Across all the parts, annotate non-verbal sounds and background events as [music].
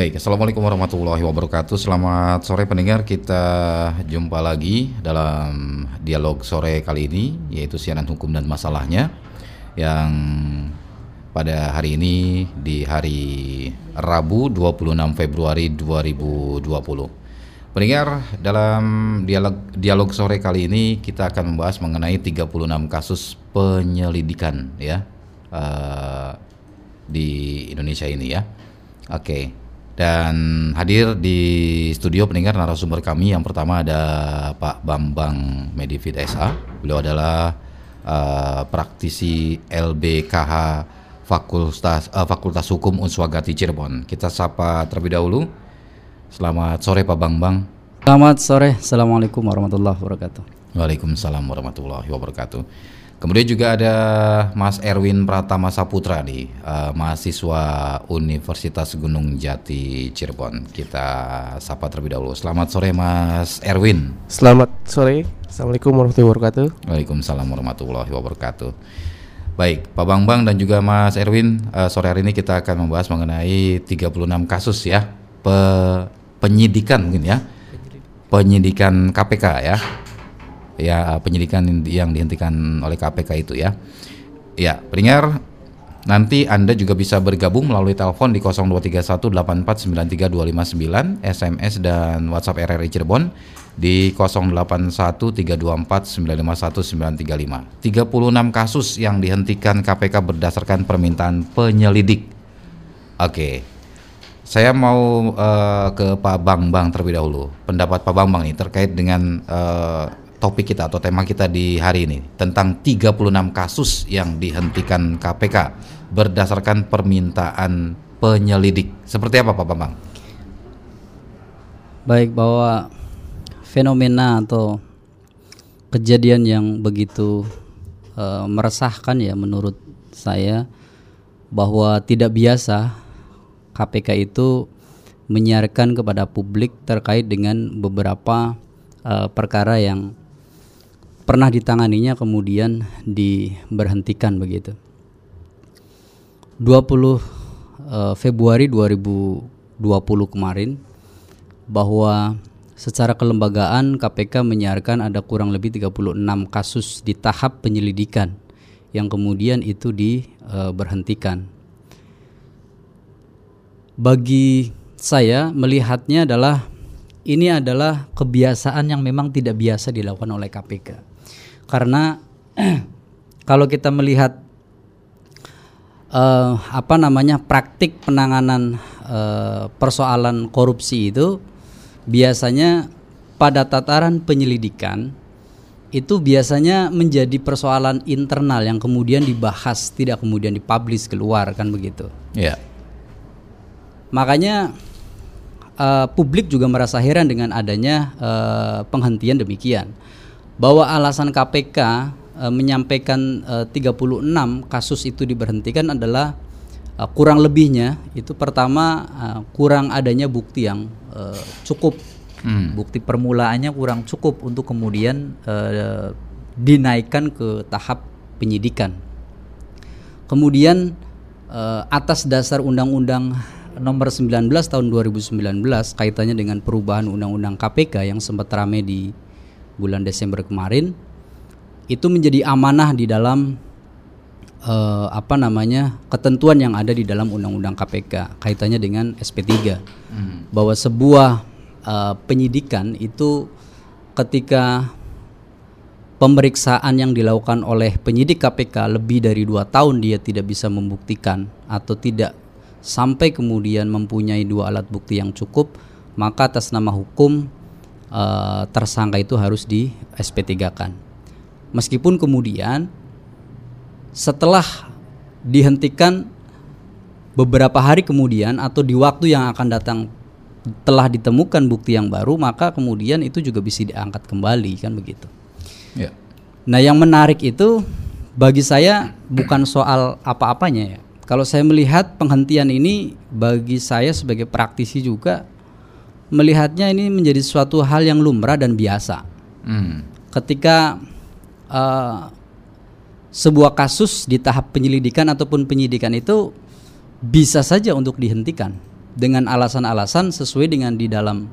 Baik, Assalamualaikum warahmatullahi wabarakatuh Selamat sore pendengar, kita jumpa lagi dalam dialog sore kali ini Yaitu siaran hukum dan masalahnya Yang pada hari ini di hari Rabu 26 Februari 2020 Pendengar, dalam dialog, dialog sore kali ini kita akan membahas mengenai 36 kasus penyelidikan ya uh, di Indonesia ini ya Oke, okay. Dan hadir di studio pendengar narasumber kami yang pertama ada Pak Bambang Medivit SA. Beliau adalah uh, praktisi LBKH Fakultas uh, Fakultas Hukum Unswagati Cirebon. Kita sapa terlebih dahulu. Selamat sore Pak Bambang. Selamat sore. Assalamualaikum warahmatullahi wabarakatuh. Waalaikumsalam warahmatullahi wabarakatuh. Kemudian juga ada Mas Erwin Pratama Saputra nih, uh, mahasiswa Universitas Gunung Jati Cirebon. Kita sapa terlebih dahulu. Selamat sore Mas Erwin. Selamat sore. Assalamualaikum warahmatullahi wabarakatuh. Waalaikumsalam warahmatullahi wabarakatuh. Baik, Pak Bambang dan juga Mas Erwin, uh, sore hari ini kita akan membahas mengenai 36 kasus ya, pe penyidikan mungkin ya. Penyidikan KPK ya ya penyidikan yang dihentikan oleh KPK itu ya. Ya, peringar nanti Anda juga bisa bergabung melalui telepon di 0231849329, SMS dan WhatsApp RRI Cirebon di 081324951935. 36 kasus yang dihentikan KPK berdasarkan permintaan penyelidik. Oke. Saya mau uh, ke Pak Bang Bang terlebih dahulu. Pendapat Pak Bang Bang nih terkait dengan uh, topik kita atau tema kita di hari ini tentang 36 kasus yang dihentikan KPK berdasarkan permintaan penyelidik. Seperti apa Pak Bambang? Baik bahwa fenomena atau kejadian yang begitu uh, meresahkan ya menurut saya bahwa tidak biasa KPK itu menyiarkan kepada publik terkait dengan beberapa uh, perkara yang pernah ditanganinya kemudian diberhentikan begitu. 20 uh, Februari 2020 kemarin bahwa secara kelembagaan KPK menyiarkan ada kurang lebih 36 kasus di tahap penyelidikan yang kemudian itu diberhentikan. Bagi saya melihatnya adalah ini adalah kebiasaan yang memang tidak biasa dilakukan oleh KPK karena [clears throat] kalau kita melihat uh, apa namanya praktik penanganan uh, persoalan korupsi itu biasanya pada tataran penyelidikan itu biasanya menjadi persoalan internal yang kemudian dibahas tidak kemudian dipublish keluar kan begitu. Yeah. Makanya uh, publik juga merasa heran dengan adanya uh, penghentian demikian bahwa alasan KPK e, menyampaikan e, 36 kasus itu diberhentikan adalah e, kurang lebihnya. Itu pertama e, kurang adanya bukti yang e, cukup. Hmm. bukti permulaannya kurang cukup untuk kemudian e, dinaikkan ke tahap penyidikan. Kemudian e, atas dasar undang-undang nomor 19 tahun 2019 kaitannya dengan perubahan undang-undang KPK yang sempat ramai di bulan Desember kemarin itu menjadi amanah di dalam uh, apa namanya ketentuan yang ada di dalam undang-undang KPK kaitannya dengan SP3 hmm. bahwa sebuah uh, penyidikan itu ketika pemeriksaan yang dilakukan oleh penyidik KPK lebih dari dua tahun dia tidak bisa membuktikan atau tidak sampai kemudian mempunyai dua alat bukti yang cukup maka atas nama hukum uh, tersangka itu harus di SP3-kan. Meskipun kemudian setelah dihentikan beberapa hari kemudian atau di waktu yang akan datang telah ditemukan bukti yang baru maka kemudian itu juga bisa diangkat kembali kan begitu. Ya. Nah yang menarik itu bagi saya bukan soal apa-apanya ya. Kalau saya melihat penghentian ini bagi saya sebagai praktisi juga melihatnya ini menjadi suatu hal yang lumrah dan biasa. Hmm. Ketika uh, sebuah kasus di tahap penyelidikan ataupun penyidikan itu bisa saja untuk dihentikan. dengan alasan-alasan sesuai dengan di dalam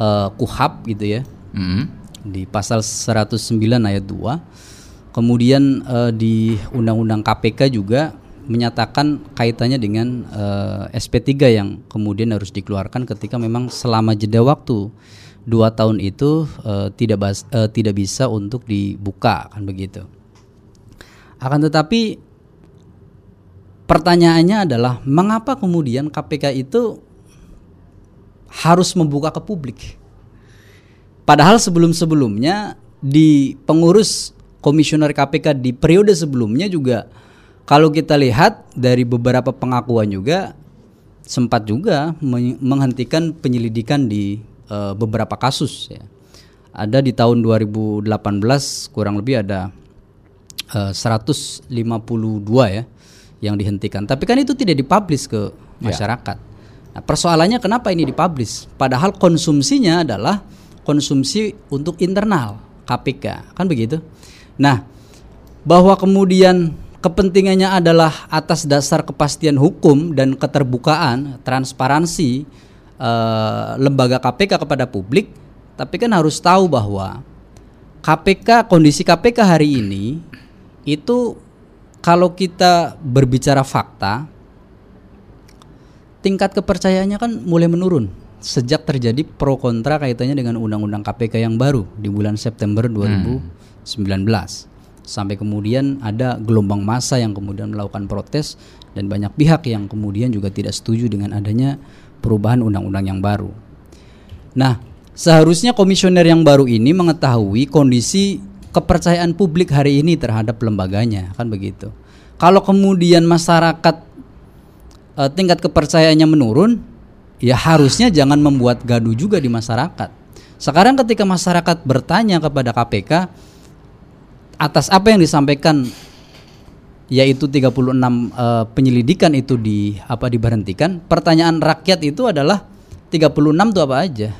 uh, KUHAP gitu ya. Mm. Di pasal 109 ayat 2. Kemudian uh, di Undang-Undang KPK juga menyatakan kaitannya dengan uh, SP3 yang kemudian harus dikeluarkan ketika memang selama jeda waktu dua tahun itu uh, tidak bas, uh, tidak bisa untuk dibuka kan begitu. Akan tetapi pertanyaannya adalah mengapa kemudian KPK itu harus membuka ke publik? Padahal sebelum-sebelumnya di pengurus komisioner KPK di periode sebelumnya juga kalau kita lihat dari beberapa pengakuan juga sempat juga menghentikan penyelidikan di uh, beberapa kasus ya. Ada di tahun 2018 kurang lebih ada uh, 152 ya yang dihentikan. Tapi kan itu tidak dipublish ke ya. masyarakat. Ya. Nah, persoalannya kenapa ini dipublish? Padahal konsumsinya adalah konsumsi untuk internal KPK, kan begitu? Nah, bahwa kemudian kepentingannya adalah atas dasar kepastian hukum dan keterbukaan, transparansi uh, lembaga KPK kepada publik, tapi kan harus tahu bahwa KPK kondisi KPK hari ini itu kalau kita berbicara fakta tingkat kepercayaannya kan mulai menurun sejak terjadi pro kontra kaitannya dengan undang-undang KPK yang baru di bulan September 2019. Hmm sampai kemudian ada gelombang massa yang kemudian melakukan protes dan banyak pihak yang kemudian juga tidak setuju dengan adanya perubahan undang-undang yang baru. Nah, seharusnya komisioner yang baru ini mengetahui kondisi kepercayaan publik hari ini terhadap lembaganya, kan begitu. Kalau kemudian masyarakat eh, tingkat kepercayaannya menurun, ya harusnya jangan membuat gaduh juga di masyarakat. Sekarang ketika masyarakat bertanya kepada KPK, atas apa yang disampaikan yaitu 36 uh, eh, penyelidikan itu di apa diberhentikan, pertanyaan rakyat itu adalah 36 itu apa aja?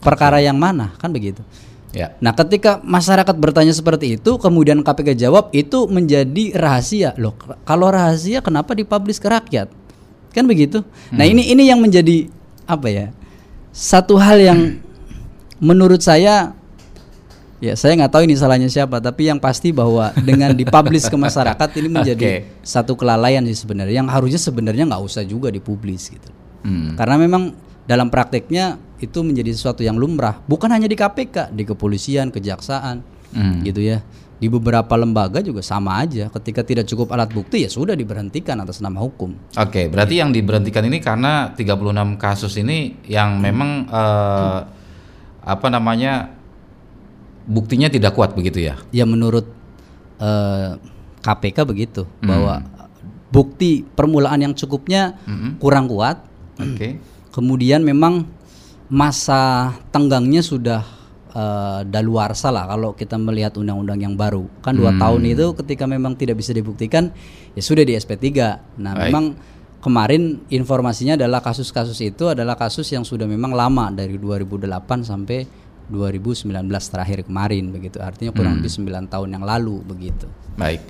Perkara yang mana? Kan begitu. Ya. Nah, ketika masyarakat bertanya seperti itu, kemudian KPK jawab itu menjadi rahasia. Loh, kalau rahasia kenapa dipublish ke rakyat? Kan begitu. Nah, hmm. Nah, ini ini yang menjadi apa ya? Satu hal yang hmm. menurut saya Ya, saya nggak tahu ini salahnya siapa, tapi yang pasti bahwa dengan dipublish ke masyarakat ini [laughs] menjadi okay. satu kelalaian sih sebenarnya. Yang harusnya sebenarnya nggak usah juga dipublish gitu. Hmm. Karena memang dalam prakteknya itu menjadi sesuatu yang lumrah, bukan hanya di KPK, di kepolisian, kejaksaan, hmm. gitu ya. Di beberapa lembaga juga sama aja. Ketika tidak cukup alat bukti ya sudah diberhentikan atas nama hukum. Oke, okay, berarti yang diberhentikan ini karena 36 kasus ini yang memang uh, apa namanya buktinya tidak kuat begitu ya? Ya menurut uh, eh, KPK begitu hmm. bahwa bukti permulaan yang cukupnya hmm. kurang kuat. Oke. Okay. Kemudian memang masa tenggangnya sudah uh, daluarsa lah kalau kita melihat undang-undang yang baru. Kan dua hmm. tahun itu ketika memang tidak bisa dibuktikan ya sudah di SP3. Nah, Baik. memang kemarin informasinya adalah kasus-kasus itu adalah kasus yang sudah memang lama dari 2008 sampai 2019 terakhir kemarin begitu. Artinya kurang hmm. lebih 9 tahun yang lalu begitu. Baik.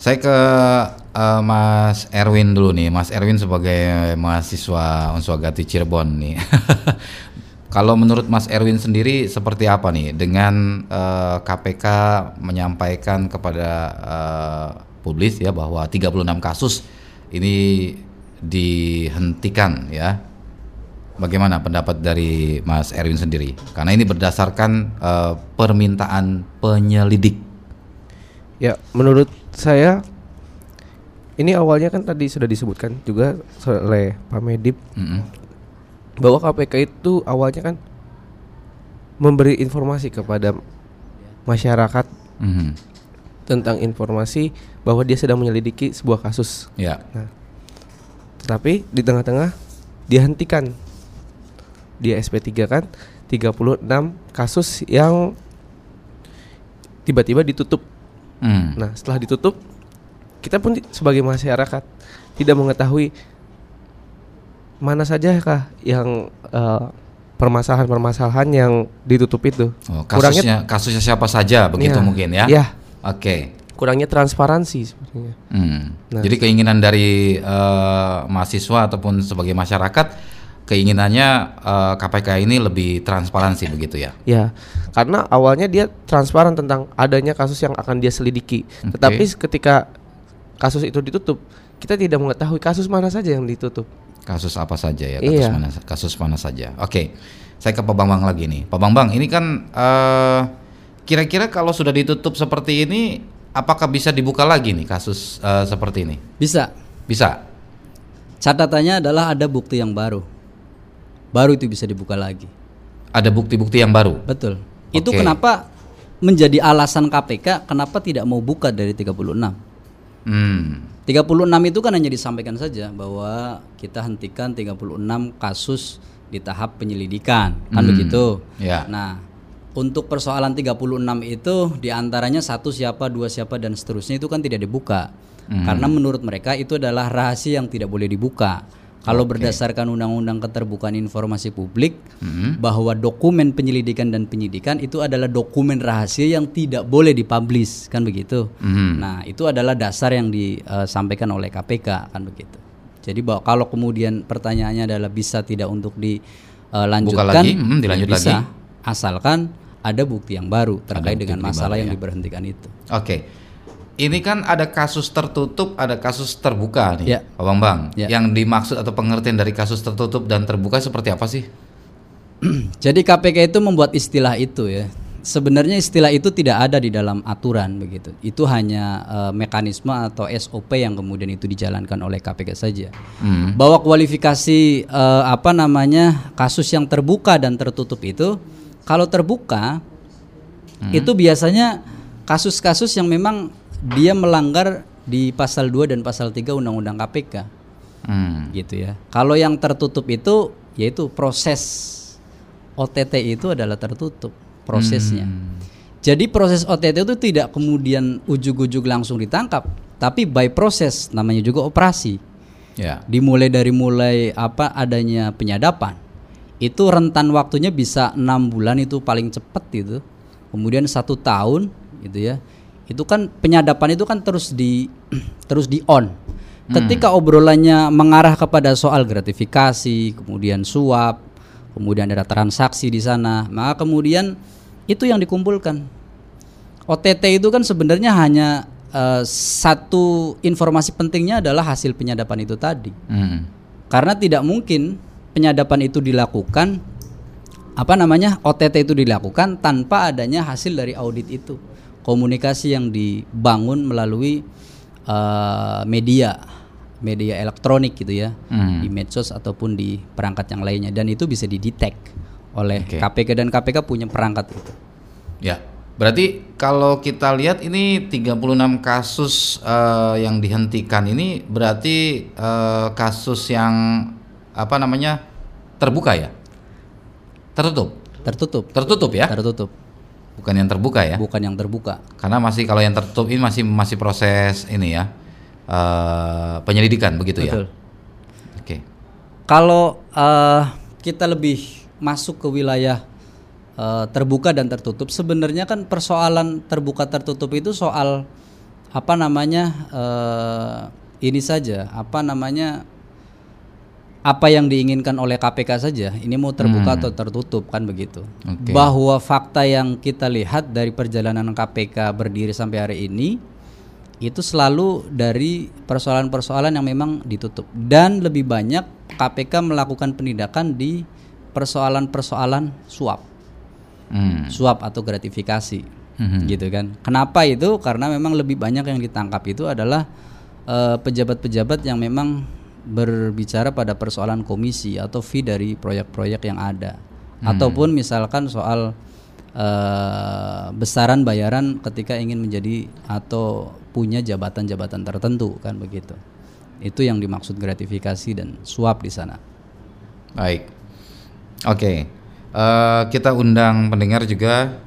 Saya ke uh, Mas Erwin dulu nih. Mas Erwin sebagai mahasiswa Unsur Gati Cirebon nih. [laughs] Kalau menurut Mas Erwin sendiri seperti apa nih dengan uh, eh, KPK menyampaikan kepada uh, publik ya bahwa 36 kasus ini dihentikan ya Bagaimana pendapat dari Mas Erwin sendiri? Karena ini berdasarkan uh, permintaan penyelidik. Ya, menurut saya ini awalnya kan tadi sudah disebutkan juga oleh Pak Medip mm -hmm. bahwa KPK itu awalnya kan memberi informasi kepada masyarakat mm -hmm. tentang informasi bahwa dia sedang menyelidiki sebuah kasus. Ya. Nah, tetapi di tengah-tengah dihentikan di SP3 kan 36 kasus yang tiba-tiba ditutup. Hmm. Nah, setelah ditutup kita pun sebagai masyarakat tidak mengetahui mana saja kah yang uh, permasalahan-permasalahan yang ditutup itu. Oh, kasusnya Kurangnya, kasusnya siapa saja begitu ya, mungkin ya. Ya. Oke. kurangnya transparansi sebenarnya. Hmm. Nah. Jadi keinginan dari eh, mahasiswa ataupun sebagai masyarakat, keinginannya eh, KPK ini lebih transparansi begitu ya? Ya, karena awalnya dia transparan tentang adanya kasus yang akan dia selidiki. Oke. Tetapi ketika kasus itu ditutup, kita tidak mengetahui kasus mana saja yang ditutup. Kasus apa saja ya? Kasus Iya. mana? Kasus mana saja? Oke, saya ke Pak Bambang lagi nih. Pak Bambang, ini kan eh, kira-kira kalau sudah ditutup seperti ini, apakah bisa dibuka lagi nih kasus eh, seperti ini? Bisa. Bisa. Catatannya adalah ada bukti yang baru. Baru itu bisa dibuka lagi. Ada bukti-bukti yang baru. Betul. Itu Oke. kenapa menjadi alasan KPK kenapa tidak mau buka dari 36. Hmm. 36 itu kan hanya disampaikan saja bahwa kita hentikan 36 kasus di tahap penyelidikan, kan Hmm. begitu. Ya. Nah, untuk persoalan 36 itu di antaranya satu siapa, dua siapa dan seterusnya itu kan tidak dibuka. Hmm. Karena menurut mereka itu adalah rahasia yang tidak boleh dibuka. Kalau berdasarkan Undang-Undang Keterbukaan Informasi Publik, Hmm. bahwa dokumen penyelidikan dan penyidikan itu adalah dokumen rahasia yang tidak boleh dipublish, kan begitu. Hmm. Nah, itu adalah dasar yang disampaikan oleh KPK, kan begitu. Jadi bahwa kalau kemudian pertanyaannya adalah bisa tidak untuk dilanjutkan, lagi, hmm, dilanjut bisa, lagi. asalkan ada bukti yang baru terkait dengan masalah yang ya. diberhentikan itu. Oke. Ini kan ada kasus tertutup, ada kasus terbuka nih, Ya. Pak Bambang. Ya. Yang dimaksud atau pengertian dari kasus tertutup dan terbuka seperti apa sih? [clears throat] Jadi KPK itu membuat istilah itu ya. Sebenarnya istilah itu tidak ada di dalam aturan begitu. Itu hanya eh, mekanisme atau SOP yang kemudian itu dijalankan oleh KPK saja. Hmm. Bahwa kualifikasi eh, apa namanya kasus yang terbuka dan tertutup itu kalau terbuka itu biasanya kasus-kasus yang memang dia melanggar di pasal 2 dan pasal 3 Undang-Undang KPK Hmm. gitu ya. Kalau yang tertutup itu yaitu proses OTT itu adalah tertutup prosesnya. Jadi proses OTT itu tidak kemudian ujuk-ujuk langsung ditangkap, tapi by proses namanya juga operasi. Ya. Dimulai dari mulai apa adanya penyadapan. Itu rentan waktunya bisa enam bulan itu paling cepat itu. Kemudian satu tahun gitu ya. Itu kan penyadapan itu kan terus di [clears throat] terus di on. Ketika obrolannya mengarah kepada soal gratifikasi, kemudian suap, kemudian ada transaksi di sana, maka kemudian itu yang dikumpulkan. OTT itu kan sebenarnya hanya eh, satu informasi pentingnya adalah hasil penyadapan itu tadi. Hmm. Karena tidak mungkin penyadapan itu dilakukan apa namanya OTT itu dilakukan tanpa adanya hasil dari audit itu. Komunikasi yang dibangun melalui eh, media media elektronik gitu ya Hmm. di medsos ataupun di perangkat yang lainnya dan itu bisa didetek oleh Oke. KPK dan KPK punya perangkat itu. Ya. Berarti kalau kita lihat ini 36 kasus eh, yang dihentikan ini berarti eh, kasus yang apa namanya terbuka ya? Tertutup. Tertutup. Tertutup ya? Tertutup. Bukan yang terbuka ya? Bukan yang terbuka. Karena masih kalau yang tertutup ini masih masih proses ini ya eh, penyelidikan begitu Betul. ya. Oke. Kalau eh, kita lebih masuk ke wilayah eh, terbuka dan tertutup, sebenarnya kan persoalan terbuka tertutup itu soal apa namanya eh, ini saja, apa namanya apa yang diinginkan oleh KPK saja. Ini mau terbuka atau tertutup kan begitu. Oke. Bahwa fakta yang kita lihat dari perjalanan KPK berdiri sampai hari ini itu selalu dari persoalan-persoalan yang memang ditutup dan lebih banyak KPK melakukan penindakan di persoalan-persoalan suap, Hmm. suap atau gratifikasi, Mhm. gitu kan? Kenapa itu? Karena memang lebih banyak yang ditangkap itu adalah eh, pejabat-pejabat yang memang berbicara pada persoalan komisi atau fee dari proyek-proyek yang ada, ataupun misalkan soal eh, besaran bayaran ketika ingin menjadi atau punya jabatan-jabatan tertentu kan begitu. Itu yang dimaksud gratifikasi dan suap di sana. Baik. Oke. Eh, kita undang pendengar juga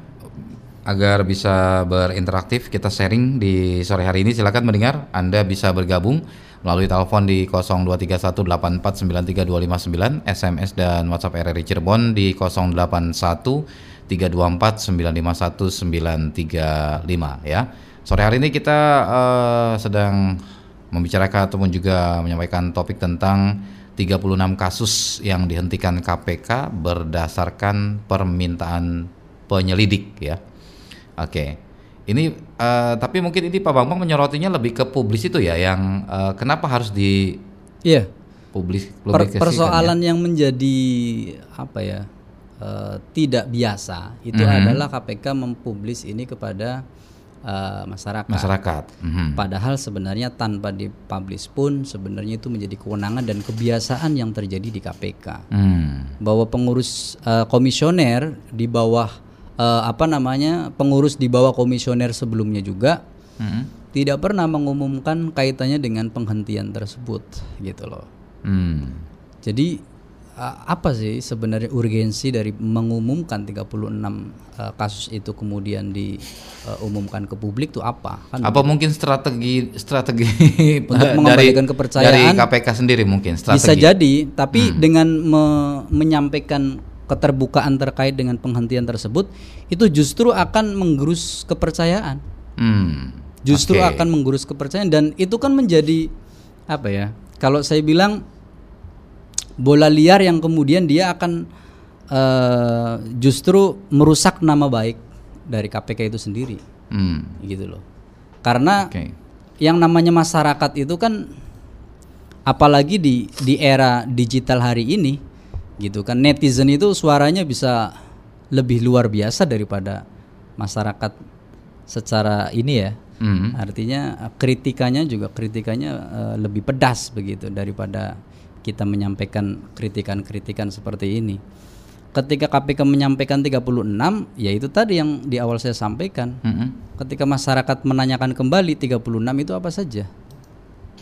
agar bisa berinteraktif, kita sharing di sore hari ini. Silakan mendengar, Anda bisa bergabung melalui telepon di 0231849329, SMS dan WhatsApp RRI Cirebon di 081 324 951 935 ya. Sore hari ini kita uh, sedang membicarakan ataupun juga menyampaikan topik tentang 36 kasus yang dihentikan KPK berdasarkan permintaan penyelidik ya. Oke. Ini uh, tapi mungkin ini Pak Bambang menyorotinya lebih ke publis itu ya yang uh, kenapa harus di Iya. publis Per- persoalan ya? yang menjadi apa ya eh, tidak biasa itu Mhm. adalah KPK mempublis ini kepada eh, masyarakat. masyarakat. Mhm. Padahal sebenarnya tanpa dipublish pun sebenarnya itu menjadi kewenangan dan kebiasaan yang terjadi di KPK. Hmm. Bahwa pengurus eh, komisioner di bawah eh, apa namanya pengurus di bawah komisioner sebelumnya juga Mhm. tidak pernah mengumumkan kaitannya dengan penghentian tersebut gitu loh. Hmm. Jadi uh, apa sih sebenarnya urgensi dari mengumumkan 36 uh, kasus itu kemudian diumumkan ke publik tuh apa? Kan Apa mungkin strategi strategi Untuk [laughs] dari mengembalikan kepercayaan dari KPK sendiri mungkin strategi. bisa jadi, tapi dengan me- menyampaikan keterbukaan terkait dengan penghentian tersebut itu justru akan menggerus kepercayaan. Hmm. Justru Oke. akan menggerus kepercayaan dan itu kan menjadi apa ya? Kalau saya bilang bola liar yang kemudian dia akan eh, justru merusak nama baik dari KPK itu sendiri, Hmm. gitu loh. Karena Oke. yang namanya masyarakat itu kan apalagi di di era digital hari ini gitu kan. Netizen itu suaranya bisa lebih luar biasa daripada masyarakat secara ini ya. Hmm. artinya eh, kritikannya juga kritikannya eh, lebih pedas begitu daripada kita menyampaikan kritikan-kritikan seperti ini. Ketika KPK menyampaikan 36 ya itu tadi yang di awal saya sampaikan. Mhm. ketika masyarakat menanyakan kembali 36 itu apa saja?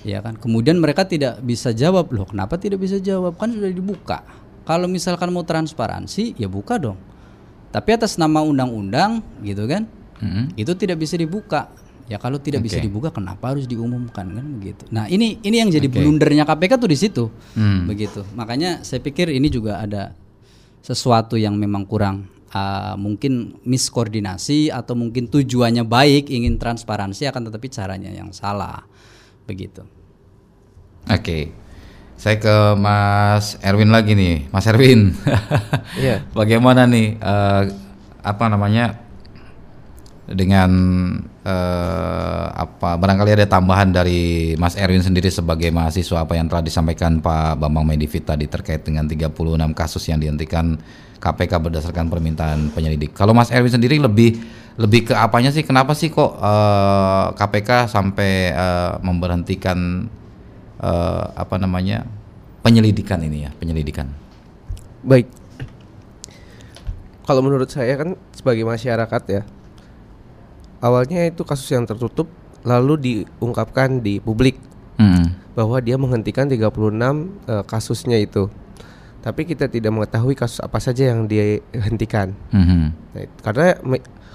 Ya kan? Kemudian mereka tidak bisa jawab. Loh kenapa tidak bisa jawab? Kan sudah dibuka kalau misalkan mau transparansi ya buka dong tapi atas nama undang-undang gitu kan Mhm. itu tidak bisa dibuka ya kalau tidak bisa Oke. dibuka kenapa harus diumumkan kan begitu nah ini ini yang jadi Oke. blundernya KPK tuh di situ Hmm. begitu makanya saya pikir ini juga ada sesuatu yang memang kurang uh, mungkin miskoordinasi atau mungkin tujuannya baik ingin transparansi akan tetapi caranya yang salah begitu Oke. Saya ke Mas Erwin lagi nih, Mas Erwin. [laughs] Iya. Bagaimana nih eh, apa namanya dengan eh, apa barangkali ada tambahan dari Mas Erwin sendiri sebagai mahasiswa apa yang telah disampaikan Pak Bambang Medivit tadi terkait dengan 36 kasus yang dihentikan KPK berdasarkan permintaan penyelidik. Kalau Mas Erwin sendiri lebih lebih ke apanya sih? Kenapa sih kok eh, KPK sampai eh, memberhentikan eh, apa namanya penyelidikan ini ya penyelidikan? Baik. Kalau menurut saya kan sebagai masyarakat ya, awalnya itu kasus yang tertutup lalu diungkapkan di publik Hmm. bahwa dia menghentikan 36 eh, kasusnya itu. Tapi kita tidak mengetahui kasus apa saja yang dia hentikan. Nah, it- karena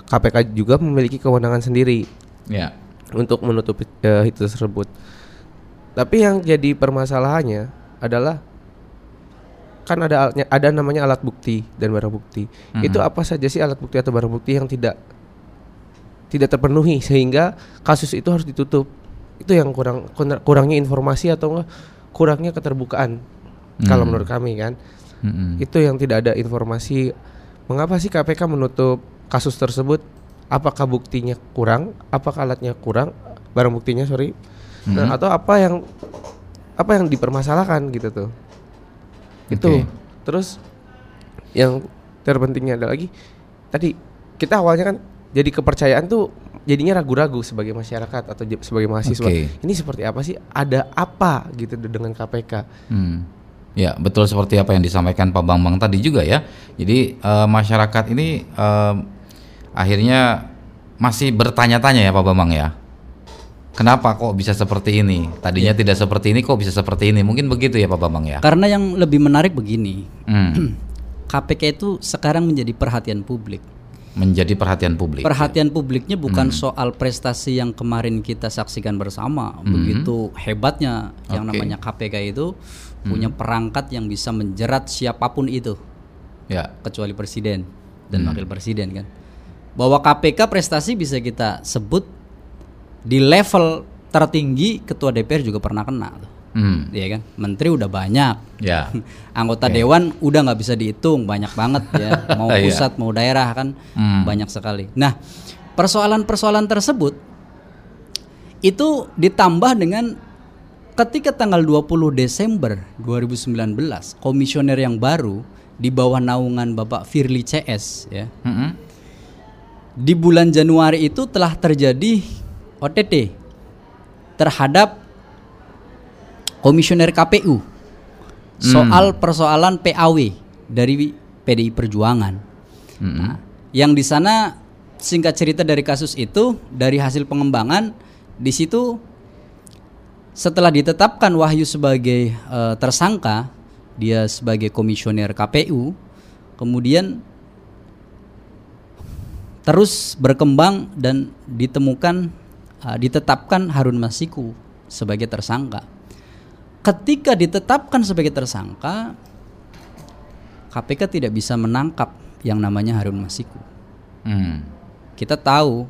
KPK juga memiliki kewenangan sendiri Ya. untuk menutupi eh, itu tersebut. Tapi yang jadi permasalahannya adalah kan ada alatnya, ada namanya alat bukti dan barang bukti. Mhm. Itu apa saja sih alat bukti atau barang bukti yang tidak tidak terpenuhi sehingga kasus itu harus ditutup. Itu yang kurang kurang- kurangnya informasi atau enggak kurangnya keterbukaan kalau Mhm. menurut kami kan. Mhm. Itu yang tidak ada informasi mengapa sih KPK menutup kasus tersebut? Apakah buktinya kurang? Apakah alatnya kurang? Barang buktinya sorry. Nah, atau apa yang apa yang dipermasalahkan gitu tuh? Itu. Oke. Terus yang terpentingnya ada lagi tadi kita awalnya kan jadi kepercayaan tuh jadinya ragu-ragu sebagai masyarakat atau sebagai mahasiswa. Oke. Ini seperti apa sih? Ada apa gitu dengan KPK? Hmm. Ya, betul seperti apa yang disampaikan Pak Bambang tadi juga ya. Jadi eh, masyarakat ini eh, akhirnya masih bertanya-tanya ya Pak Bambang ya. Kenapa kok bisa seperti ini? Tadinya tidak seperti ini kok bisa seperti ini? Mungkin begitu ya Pak Bambang ya. karena yang lebih menarik begini Hmm. [clears throat] KPK itu sekarang menjadi perhatian publik Menjadi perhatian publik. Perhatian publiknya bukan soal prestasi yang kemarin kita saksikan bersama. Begitu hebatnya yang namanya KPK itu punya perangkat yang bisa menjerat siapa pun itu, Ya. kecuali presiden dan wakil presiden kan. Bahwa KPK prestasi bisa kita sebut di level tertinggi ketua DPR juga pernah kena tuh. Hmm. Iya kan? Menteri udah banyak. Ya. [laughs] Anggota dewan udah nggak bisa dihitung, banyak banget ya. Mau [laughs] Iya. pusat, mau daerah kan Hmm. banyak sekali. Nah, persoalan-persoalan tersebut itu ditambah dengan ketika tanggal 20 Desember 2019, komisioner yang baru di bawah naungan Bapak Firly CS ya. Mm-mm. Di bulan Januari itu telah terjadi OTT terhadap komisioner KPU soal persoalan PAW dari PDI Perjuangan. Nah, yang di sana singkat cerita dari kasus itu dari hasil pengembangan di situ setelah ditetapkan Wahyu sebagai eh, tersangka, dia sebagai komisioner KPU, kemudian terus berkembang dan ditemukan uh, ditetapkan Harun Masiku sebagai tersangka. Ketika ditetapkan sebagai tersangka, KPK tidak bisa menangkap yang namanya Harun Masiku. Hmm. Kita tahu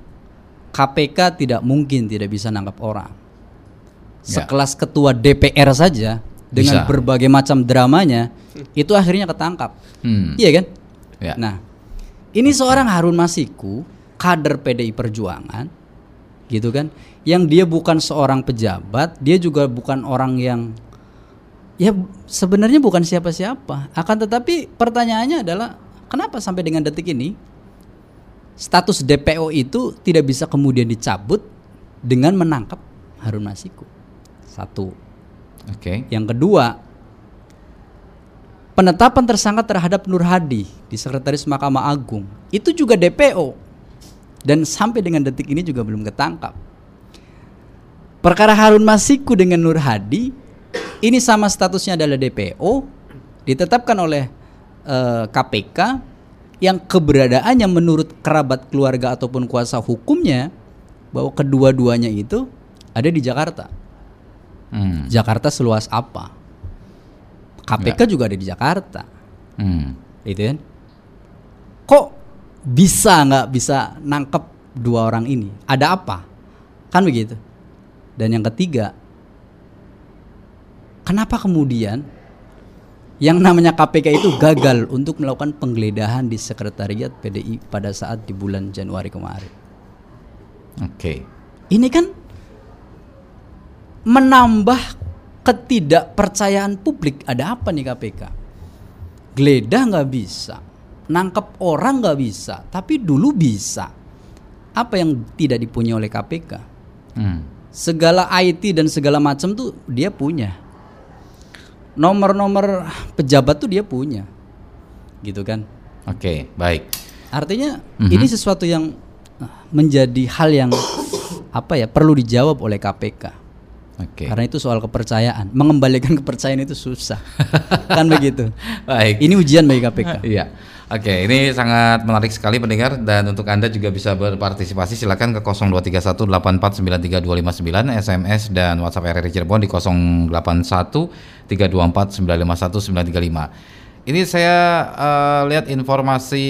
KPK tidak mungkin tidak bisa nangkap orang. Ya. Sekelas ketua DPR saja dengan Bisa. berbagai macam dramanya itu akhirnya ketangkap. Hmm. Iya kan? Ya. Nah, ini seorang Harun Masiku, kader PDI Perjuangan, gitu kan? Yang dia bukan seorang pejabat, dia juga bukan orang yang ya sebenarnya bukan siapa-siapa. Akan tetapi pertanyaannya adalah kenapa sampai dengan detik ini status DPO itu tidak bisa kemudian dicabut dengan menangkap Harun Masiku? Satu. Oke. Yang kedua, penetapan tersangka terhadap Nur Hadi di Sekretaris Mahkamah Agung itu juga DPO dan sampai dengan detik ini juga belum ketangkap. Perkara Harun Masiku dengan Nur Hadi ini sama statusnya adalah DPO ditetapkan oleh eh, KPK yang keberadaannya menurut kerabat keluarga ataupun kuasa hukumnya bahwa kedua-duanya itu ada di Jakarta. Hmm. Jakarta seluas apa? KPK juga ada di Jakarta, Hmm. gitu kan? Kok bisa nggak bisa nangkep dua orang ini? Ada apa? Kan begitu. Dan yang ketiga, kenapa kemudian yang namanya KPK itu gagal untuk melakukan penggeledahan di sekretariat PDI pada saat di bulan Januari kemarin? Oke. Ini kan menambah ketidakpercayaan publik. Ada apa nih KPK? Geledah nggak bisa, nangkep orang nggak bisa, tapi dulu bisa. Apa yang tidak dipunyai oleh KPK? Hmm. Segala IT dan segala macam tuh dia punya. Nomor-nomor pejabat tuh dia punya, gitu kan? Oke, baik. Artinya Mhm. ini sesuatu yang uh, menjadi hal yang apa ya perlu dijawab oleh KPK. Oke. Karena itu soal kepercayaan. Mengembalikan [laughs] kepercayaan itu susah. [laughs] kan begitu. Baik. Ini ujian bagi KPK. Iya. Oke, ini sangat menarik sekali pendengar dan untuk Anda juga bisa berpartisipasi silakan ke 0231849329 SMS dan WhatsApp RRI Cirebon di 081324951935. Ini saya eh, lihat informasi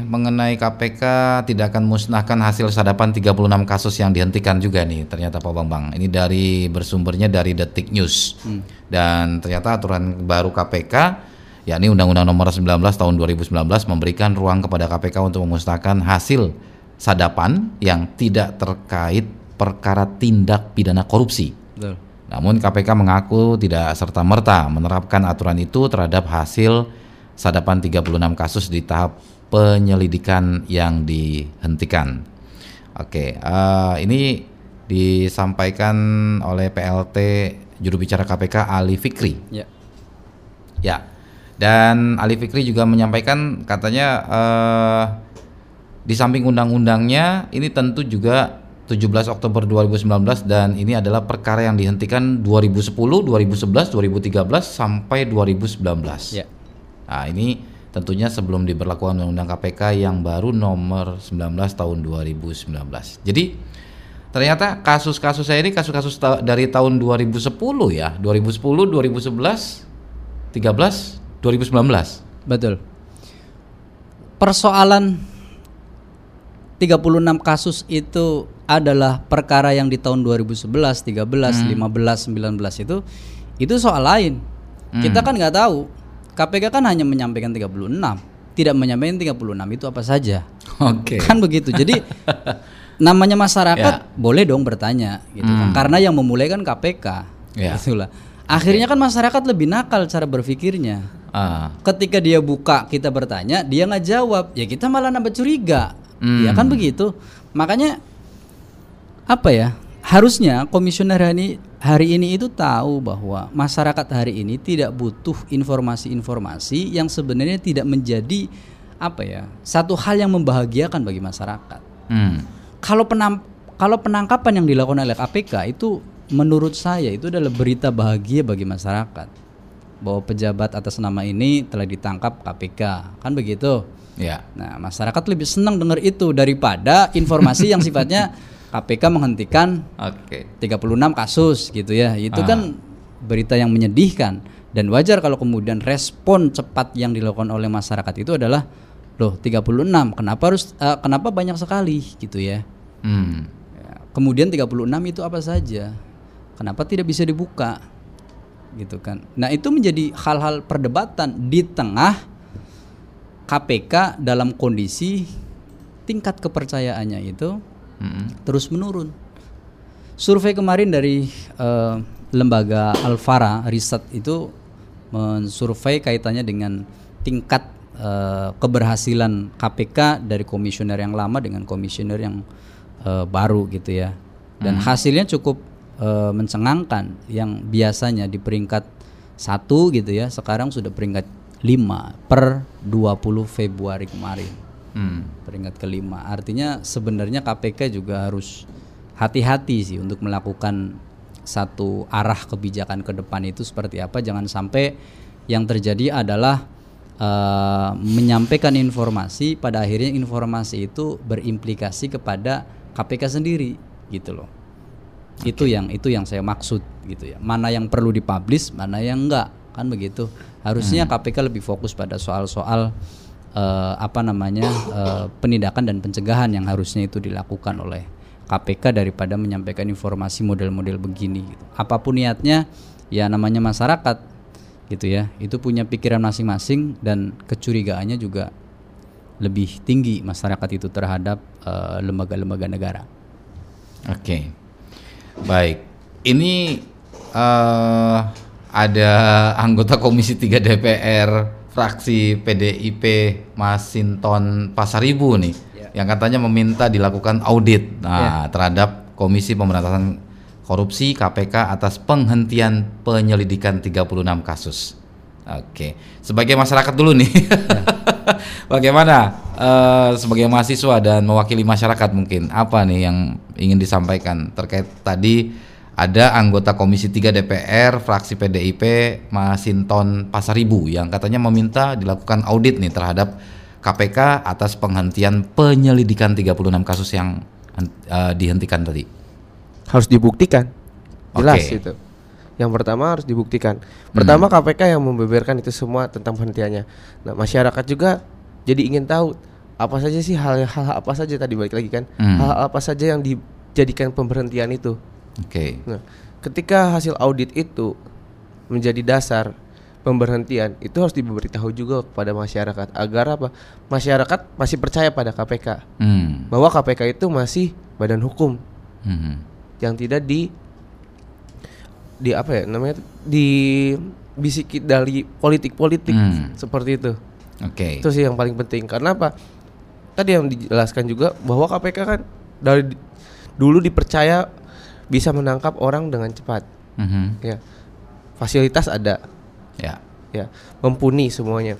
mengenai KPK tidak akan musnahkan hasil sadapan 36 kasus yang dihentikan juga nih ternyata Pak Bambang. Ini dari bersumbernya dari Detik News. Dan ternyata aturan baru KPK yakni Undang-Undang Nomor 19 Tahun 2019 memberikan ruang kepada KPK untuk memusnahkan hasil sadapan yang tidak terkait perkara tindak pidana korupsi. Betul. Namun KPK mengaku tidak serta-merta menerapkan aturan itu terhadap hasil sadapan 36 kasus di tahap penyelidikan yang dihentikan. Oke, eh, ini disampaikan oleh PLT juru bicara KPK Ali Fikri. Ya. Ya. Dan Ali Fikri juga menyampaikan katanya eh, di samping undang-undangnya ini tentu juga 17 Oktober 2019 dan ini adalah perkara yang dihentikan 2010, 2011, 2013 sampai 2019. Ya. Nah, ini tentunya sebelum diberlakukan Undang-Undang KPK yang baru nomor 19 tahun 2019. Jadi ternyata kasus-kasus saya ini kasus-kasus ta- dari tahun 2010 ya, 2010, 2011, 13, 2019. Betul. Persoalan 36 kasus itu adalah perkara yang di tahun 2011, 13, 15, 19 itu itu soal lain. Kita kan nggak tahu. KPK kan hanya menyampaikan 36, tidak menyampaikan 36 itu apa saja. Oke. Kan begitu. Jadi [laughs] namanya masyarakat Ya. boleh dong bertanya gitu kan. Karena yang memulai kan KPK. Ya. Itulah. Akhirnya kan masyarakat lebih nakal cara berpikirnya. Ah, Ketika dia buka kita bertanya, dia nggak jawab, ya kita malah nambah curiga. Hmm. Ya kan begitu. Makanya apa ya? Harusnya komisioner hari, hari ini itu tahu bahwa masyarakat hari ini tidak butuh informasi-informasi yang sebenarnya tidak menjadi apa ya? Satu hal yang membahagiakan bagi masyarakat. hmm. Kalau penam kalau penangkapan yang dilakukan oleh KPK itu menurut saya itu adalah berita bahagia bagi masyarakat bahwa pejabat atas nama ini telah ditangkap KPK kan begitu. Ya. Nah masyarakat lebih senang dengar itu daripada informasi yang sifatnya [laughs] KPK menghentikan Oke. 36 kasus gitu ya. Itu kan berita yang menyedihkan dan wajar kalau kemudian respon cepat yang dilakukan oleh masyarakat itu adalah loh 36 kenapa harus eh, kenapa banyak sekali gitu ya. Hmm. Ya, Kemudian 36 itu apa saja? Kenapa tidak bisa dibuka? Gitu kan. Nah, itu menjadi hal-hal perdebatan di tengah KPK dalam kondisi tingkat kepercayaannya itu Hmm. terus menurun. Survei kemarin dari eh, lembaga Alfara Riset itu mensurvei kaitannya dengan tingkat eh, keberhasilan KPK dari komisioner yang lama dengan komisioner yang eh, baru gitu ya. Dan hasilnya cukup eh, mencengangkan yang biasanya di peringkat satu gitu ya, sekarang sudah peringkat 5 per 20 Februari kemarin Hmm. peringkat kelima. Artinya sebenarnya KPK juga harus hati-hati sih untuk melakukan satu arah kebijakan ke depan itu seperti apa. Jangan sampai yang terjadi adalah eh, menyampaikan informasi pada akhirnya informasi itu berimplikasi kepada KPK sendiri gitu loh. Itu yang itu yang saya maksud gitu ya. Mana yang perlu dipublish, mana yang enggak kan begitu. Harusnya KPK lebih fokus pada soal-soal eh, apa namanya eh, penindakan dan pencegahan yang harusnya itu dilakukan oleh KPK daripada menyampaikan informasi model-model begini. Gitu. Apa pun niatnya, ya namanya masyarakat, gitu ya. Itu punya pikiran masing-masing dan kecurigaannya juga lebih tinggi masyarakat itu terhadap eh, lembaga-lembaga negara. Oke. Baik. Ini eh ada anggota Komisi 3 DPR fraksi PDIP Masinton Pasaribu nih yang katanya meminta dilakukan audit nah terhadap Komisi Pemberantasan Korupsi KPK atas penghentian penyelidikan 36 kasus. Oke. Sebagai masyarakat dulu nih. [laughs] Bagaimana eh, sebagai mahasiswa dan mewakili masyarakat mungkin apa nih yang ingin disampaikan terkait tadi ada anggota Komisi 3 DPR fraksi PDIP Masinton Pasaribu yang katanya meminta dilakukan audit nih terhadap KPK atas penghentian penyelidikan 36 kasus yang eh, dihentikan tadi. harus dibuktikan jelas Oke. itu yang pertama harus dibuktikan pertama KPK yang membeberkan itu semua tentang penghentiannya nah masyarakat juga jadi ingin tahu apa saja sih hal-hal apa saja tadi balik lagi kan Hmm. hal apa saja yang dijadikan pemberhentian itu Oke. nah ketika hasil audit itu menjadi dasar pemberhentian itu harus diberitahu juga kepada masyarakat agar apa masyarakat masih percaya pada KPK Hmm. bahwa KPK itu masih badan hukum Hmm. yang tidak di di apa ya namanya di bisiki dari politik-politik Hmm. seperti itu. Oke. Itu sih yang paling penting. Karena apa? Tadi yang dijelaskan juga bahwa KPK kan dari dulu dipercaya bisa menangkap orang dengan cepat. Mhm. Ya. Fasilitas ada, Ya. ya, mumpuni semuanya.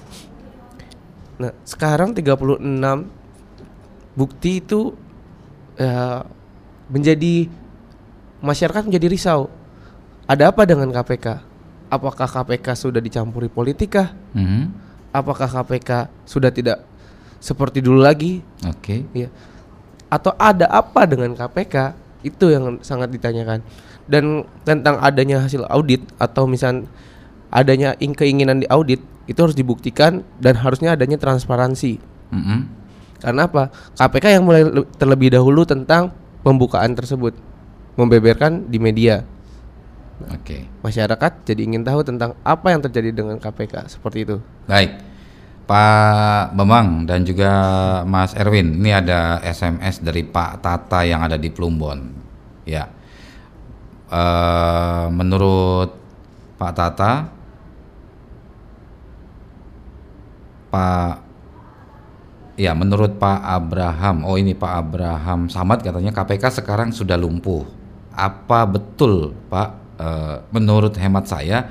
Nah, sekarang 36 bukti itu ya menjadi masyarakat menjadi risau. Ada apa dengan KPK? Apakah KPK sudah dicampuri politika? Mhm. Apakah KPK sudah tidak seperti dulu lagi? Oke. Ya. Atau ada apa dengan KPK? Itu yang sangat ditanyakan. Dan tentang adanya hasil audit atau misal adanya ing- keinginan di audit itu harus dibuktikan dan harusnya adanya transparansi. Mhm. Karena apa? KPK yang mulai le- terlebih dahulu tentang pembukaan tersebut membeberkan di media. Oke. Masyarakat jadi ingin tahu tentang apa yang terjadi dengan KPK seperti itu. Baik. Pak Bambang dan juga Mas Erwin, ini ada SMS dari Pak Tata yang ada di Plumbon. Ya. Eh, menurut Pak Tata Pak Ya, menurut Pak Abraham, oh ini Pak Abraham Samad katanya KPK sekarang sudah lumpuh. Apa betul, Pak? Eh, menurut hemat saya,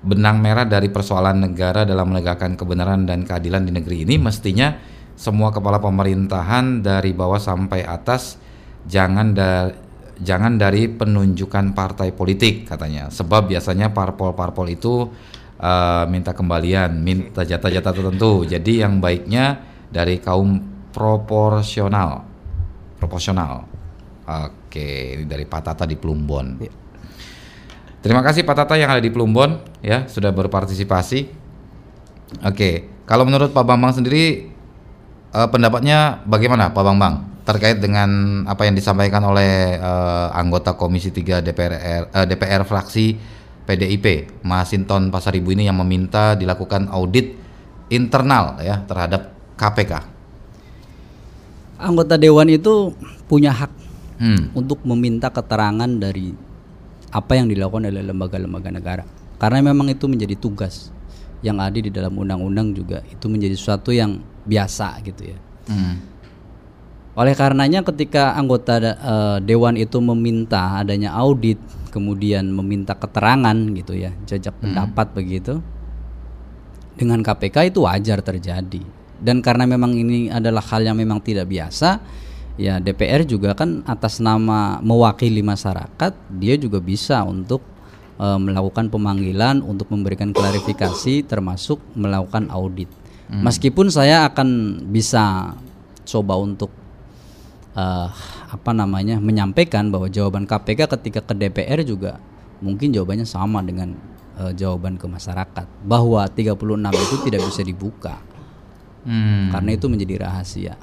benang merah dari persoalan negara dalam menegakkan kebenaran dan keadilan di negeri ini mestinya semua kepala pemerintahan dari bawah sampai atas jangan da- jangan dari penunjukan partai politik katanya. Sebab biasanya parpol-parpol itu eh, minta kembalian, minta jatah-jatah tertentu. Jadi yang baiknya dari kaum proporsional. Proporsional. Oke, ini dari Pak Tata di Plumbon. Terima kasih Pak Tata yang ada di Plumbon ya sudah berpartisipasi. Oke, kalau menurut Pak Bambang sendiri eh, pendapatnya bagaimana Pak Bambang terkait dengan apa yang disampaikan oleh eh, anggota Komisi 3 DPR eh, DPR fraksi PDIP Masinton Pasaribu ini yang meminta dilakukan audit internal ya terhadap KPK. Anggota dewan itu punya hak Hmm. untuk meminta keterangan dari apa yang dilakukan oleh lembaga-lembaga negara. Karena memang itu menjadi tugas yang ada di dalam undang-undang juga itu menjadi sesuatu yang biasa gitu ya. Hmm. Oleh karenanya ketika anggota eh, dewan itu meminta adanya audit, kemudian meminta keterangan gitu ya, jajak pendapat begitu. Dengan KPK itu wajar terjadi. Dan karena memang ini adalah hal yang memang tidak biasa, ya DPR juga kan atas nama mewakili masyarakat, dia juga bisa untuk eh, melakukan pemanggilan untuk memberikan klarifikasi termasuk melakukan audit. Meskipun saya akan bisa coba untuk eh, apa namanya menyampaikan bahwa jawaban KPK ketika ke DPR juga mungkin jawabannya sama dengan eh, jawaban ke masyarakat bahwa 36 itu tidak bisa dibuka Hmm. karena itu menjadi rahasia.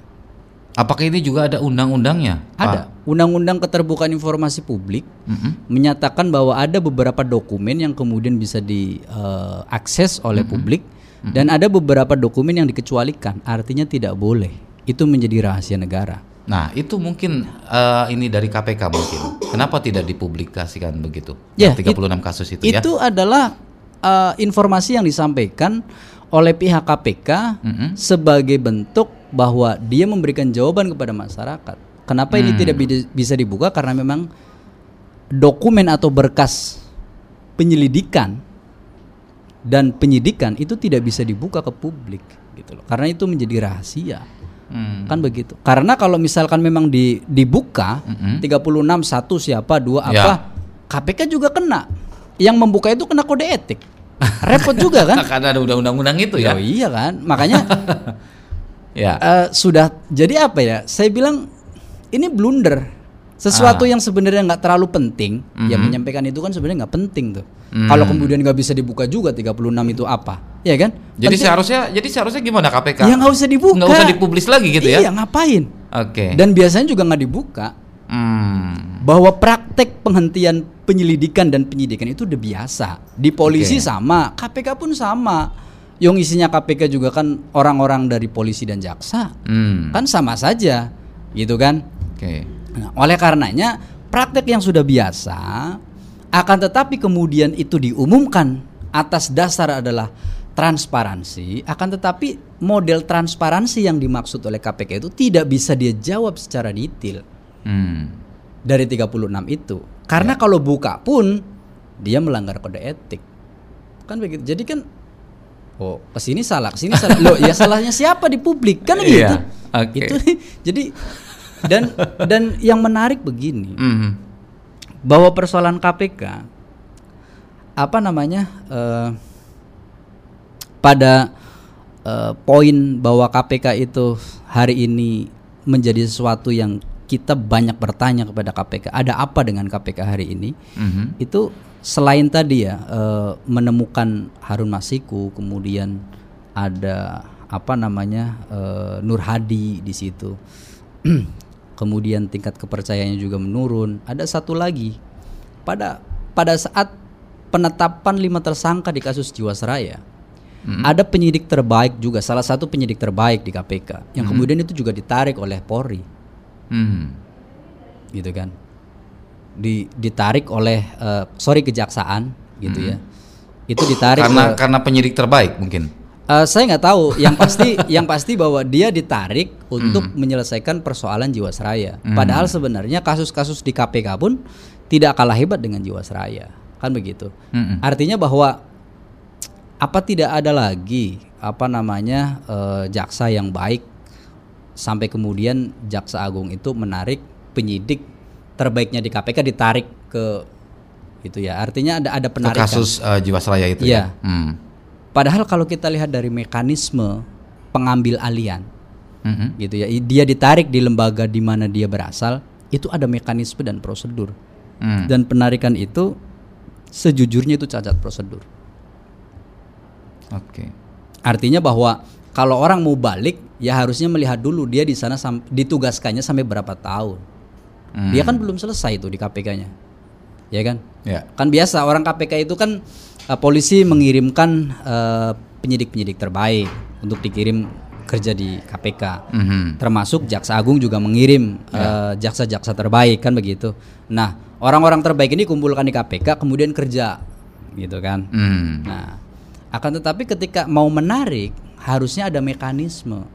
Apakah ini juga ada undang-undangnya? Ada Undang-Undang Keterbukaan Informasi Publik Mm-mm. menyatakan bahwa ada beberapa dokumen yang kemudian bisa diakses oleh publik dan ada beberapa dokumen yang dikecualikan, artinya tidak boleh. Itu menjadi rahasia negara. Nah, itu mungkin eh, ini dari KPK mungkin. Kenapa tidak dipublikasikan begitu? Ya, Yang 36 kasus itu, ya. Itu adalah eh, informasi yang disampaikan oleh pihak KPK Mm-mm. sebagai bentuk bahwa dia memberikan jawaban kepada masyarakat. Kenapa ini Hmm. tidak bida- bisa dibuka? Karena memang dokumen atau berkas penyelidikan dan penyidikan itu tidak bisa dibuka ke publik gitu loh. Karena itu menjadi rahasia. Hmm. Kan begitu. Karena kalau misalkan memang di, dibuka Mm-mm. 36 satu siapa dua Ya. apa KPK juga kena. Yang membuka itu kena kode etik. Repot juga kan? [laughs] Karena ada undang-undang itu ya. Oh iya kan? Makanya [laughs] Ya. eh, sudah jadi apa ya? Saya bilang ini blunder. Sesuatu Ah. yang sebenarnya nggak terlalu penting, ya Mhm. menyampaikan itu kan sebenarnya nggak penting tuh. Hmm. Kalau kemudian nggak bisa dibuka juga 36 itu apa? Ya kan? Jadi Penting- seharusnya jadi seharusnya gimana KPK? ya nggak usah dibuka. Nggak usah dipublis lagi gitu ya. Iya, ngapain? Oke. Dan biasanya juga nggak dibuka Hmm. bahwa praktek penghentian penyelidikan dan penyidikan itu udah biasa. Di polisi Oke. sama, KPK pun sama. Yang isinya KPK juga kan orang-orang dari polisi dan jaksa. Hmm. Kan sama saja. Gitu kan? Oke. Nah, oleh karenanya praktek yang sudah biasa akan tetapi kemudian itu diumumkan atas dasar adalah transparansi akan tetapi model transparansi yang dimaksud oleh KPK itu tidak bisa dia jawab secara detail Hmm. dari 36 itu. Karena kalau buka pun dia melanggar kode etik. Kan begitu. Jadi kan oh, ke sini salah, ke sini salah. Loh, ya salahnya siapa di publik? Kan gitu. Iya, oke. Itu [laughs] jadi dan dan yang menarik begini, Hmm. bahwa persoalan KPK apa namanya? eh, pada eh, poin bahwa KPK itu hari ini menjadi sesuatu yang kita banyak bertanya kepada KPK, ada apa dengan KPK hari ini? Mhm. Itu selain tadi ya eh, menemukan Harun Masiku, kemudian ada apa namanya eh, Nur Hadi di situ. [clears throat] kemudian tingkat kepercayaannya juga menurun. Ada satu lagi pada pada saat penetapan lima tersangka di kasus Jiwasraya, hmm. ada penyidik terbaik juga, salah satu penyidik terbaik di KPK yang hmm. kemudian itu juga ditarik oleh Polri, hmm. gitu kan, di, ditarik oleh uh, sorry kejaksaan, gitu hmm. ya, itu ditarik karena ke, karena penyidik terbaik mungkin. Uh, saya nggak tahu. Yang [laughs] pasti, yang pasti bahwa dia ditarik untuk mm. menyelesaikan persoalan Jiwasraya. Mm. Padahal sebenarnya kasus-kasus di KPK pun tidak kalah hebat dengan Jiwasraya, kan begitu. Mm Artinya bahwa apa tidak ada lagi apa namanya uh, jaksa yang baik sampai kemudian jaksa agung itu menarik penyidik terbaiknya di KPK ditarik ke itu ya. Artinya ada ada penarikan. Ke kasus uh, Jiwasraya itu ya. ya? Hmm Padahal kalau kita lihat dari mekanisme pengambil alian, mm-hmm. gitu ya, dia ditarik di lembaga di mana dia berasal, itu ada mekanisme dan prosedur. Mm. Dan penarikan itu sejujurnya itu cacat prosedur. Oke. Okay. Artinya bahwa kalau orang mau balik, ya harusnya melihat dulu dia di sana ditugaskannya sampai berapa tahun. Mm. Dia kan belum selesai itu di KPK-nya, ya kan? Yeah. Kan biasa orang KPK itu kan uh, polisi mengirimkan uh, penyidik-penyidik terbaik untuk dikirim kerja di KPK. Mm -hmm. Termasuk Jaksa Agung juga mengirim yeah. uh, jaksa-jaksa terbaik kan begitu. Nah, orang-orang terbaik ini kumpulkan di KPK kemudian kerja gitu kan. Mm. Nah, akan tetapi ketika mau menarik harusnya ada mekanisme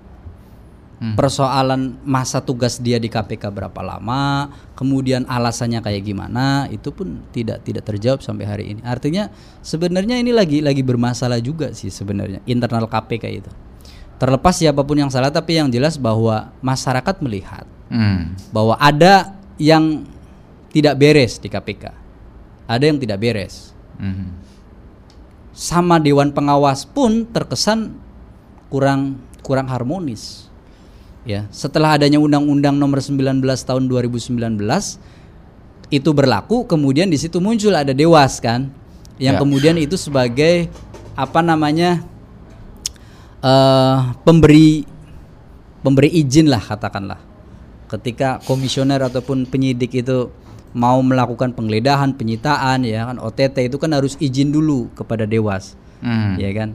hmm. persoalan masa tugas dia di KPK berapa lama, kemudian alasannya kayak gimana, itu pun tidak tidak terjawab sampai hari ini. Artinya sebenarnya ini lagi lagi bermasalah juga sih sebenarnya internal KPK itu. Terlepas siapa pun yang salah, tapi yang jelas bahwa masyarakat melihat hmm. bahwa ada yang tidak beres di KPK, ada yang tidak beres. Hmm. Sama Dewan Pengawas pun terkesan kurang kurang harmonis ya setelah adanya undang-undang nomor 19 tahun 2019 itu berlaku kemudian di situ muncul ada dewas kan? Yang ya. kemudian itu sebagai apa namanya uh, pemberi pemberi izin lah katakanlah. Ketika komisioner ataupun penyidik itu mau melakukan penggeledahan penyitaan ya kan? OTT itu kan harus izin dulu kepada dewas. Hmm. ya kan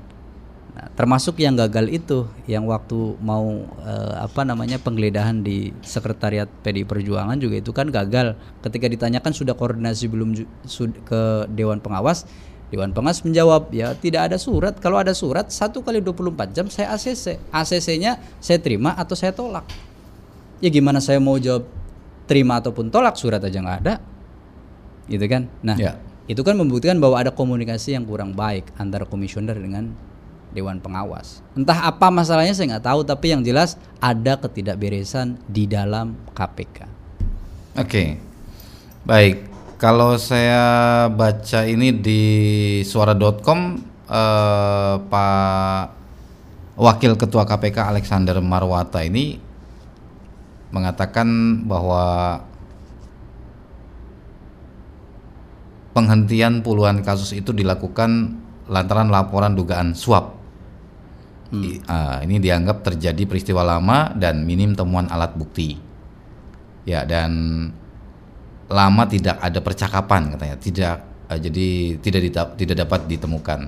termasuk yang gagal itu yang waktu mau uh, apa namanya penggeledahan di sekretariat PDI Perjuangan juga itu kan gagal. Ketika ditanyakan sudah koordinasi belum ke dewan pengawas dewan pengawas menjawab ya tidak ada surat. Kalau ada surat satu kali 24 jam saya ACC ACC-nya saya terima atau saya tolak. Ya gimana saya mau jawab terima ataupun tolak surat aja nggak ada? Gitu kan? Nah ya. itu kan membuktikan bahwa ada komunikasi yang kurang baik antara komisioner dengan dewan pengawas. Entah apa masalahnya saya nggak tahu, tapi yang jelas ada ketidakberesan di dalam KPK. Oke, baik. Kalau saya baca ini di suara.com, eh, Pak Wakil Ketua KPK Alexander Marwata ini mengatakan bahwa penghentian puluhan kasus itu dilakukan lantaran laporan dugaan suap Hmm. Uh, ini dianggap terjadi peristiwa lama dan minim temuan alat bukti. Ya dan lama tidak ada percakapan katanya, tidak uh, jadi tidak tidak dapat ditemukan.